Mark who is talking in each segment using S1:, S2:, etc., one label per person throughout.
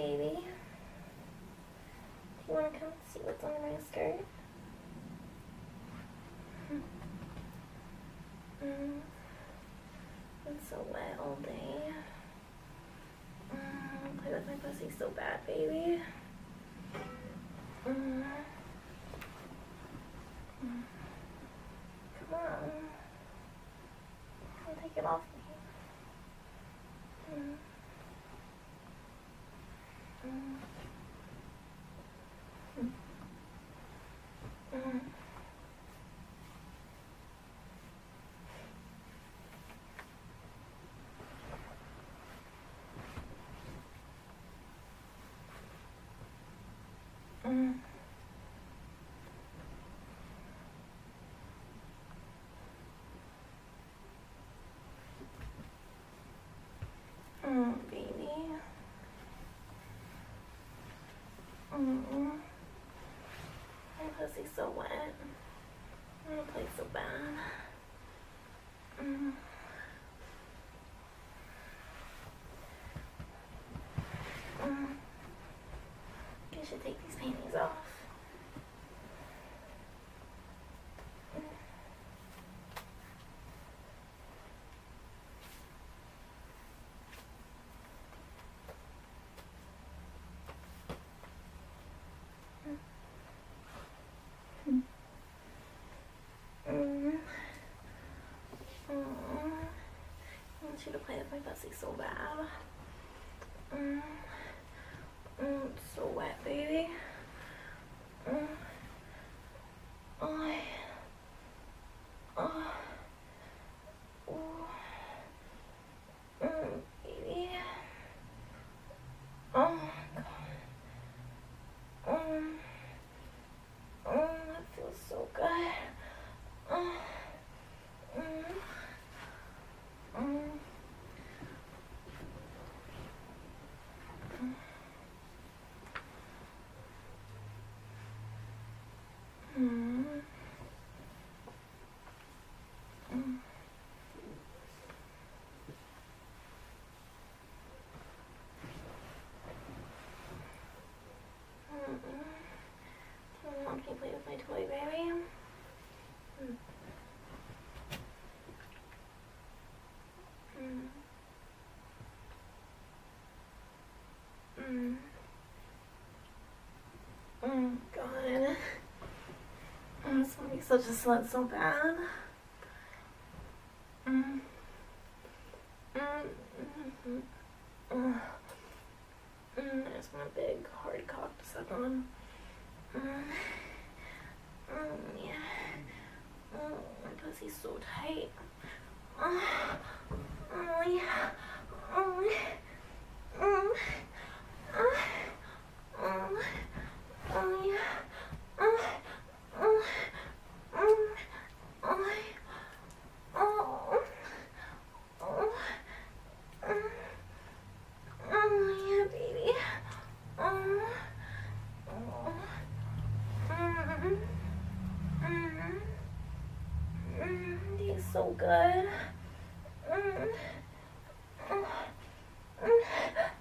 S1: baby. Do you want to come see what's under my skirt? Mm. It's so wet all day. Mm, play with my pussy so bad, baby. Mm. Come on. Don't take it off me. Mm. Pussy's so wet. I'm gonna play so bad. Mm. You should take these panties off. Mm. Mm. I want you to play with my pussy so bad. Mm. Mm, it's so wet, baby. Mm. Oh. Oh. Oh. Mm, baby. Oh my god. Mm. Mm, that feels so good. Mm. Mm. Mm. Mm. Mm. Mm-mm. Mom, can you play with my toy, baby? Mm. Mm. Mm. Mm, God. I just slut so bad. Mm. Mm. Mm. Mm. Mm. I just want a big hard cock to suck on. Mm. Mm, yeah. Mm, my pussy's so tight. Oh, oh yeah. Oh, mm. Oh, oh, oh yeah. Oh, oh, oh, oh, oh, oh, mm. oh yeah, baby. Oh, oh, mm, mm, mm, he's so good. Mm, mm, mm,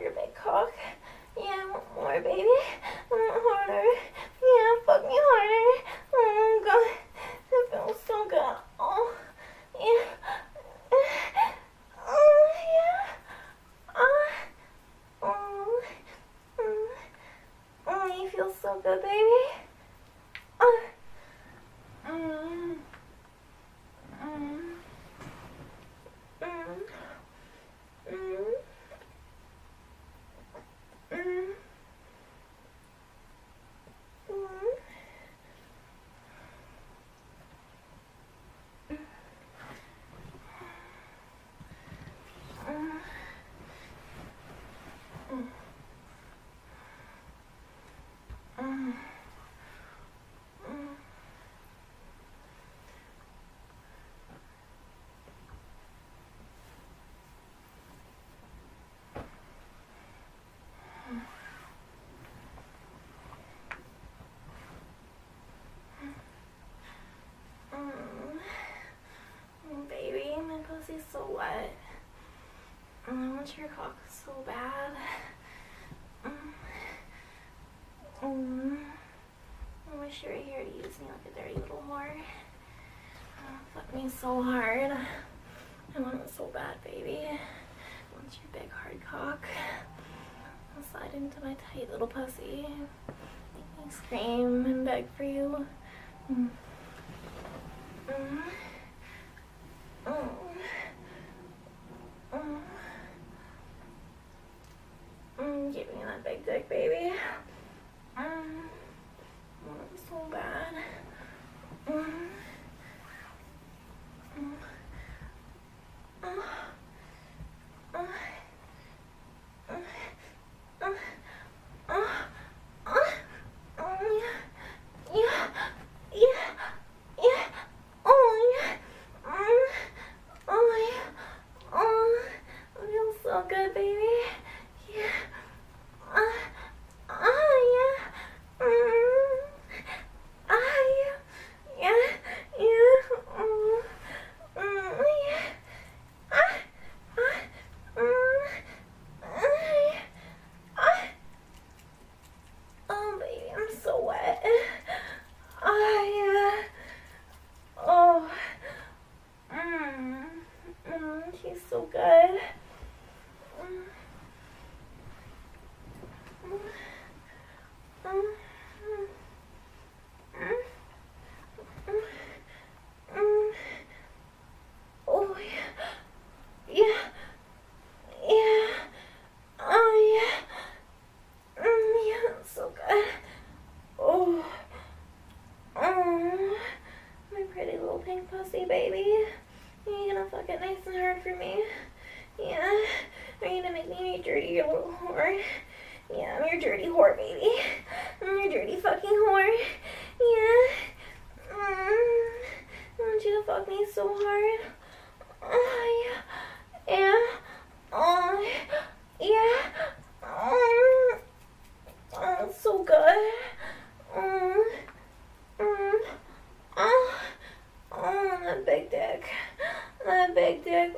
S1: your big cock. Yeah, more, baby. want your cock so bad. Um, mm, I wish you were here to use me like a dirty little whore. Oh, fuck me so hard. I want it so bad, baby. I want your big hard cock. I'll slide into my tight little pussy. Make me scream and beg for you. Mm. Mm. Mm. Mm. Mm, give me that big dick, baby. you dirty little whore. Yeah, I'm your dirty whore, baby. I'm your dirty fucking whore. Yeah. Mm. I want you to fuck me so hard. Oh, yeah. Yeah. Oh, yeah. Oh, oh so good. Oh, mm. oh, oh, that big dick. That big dick.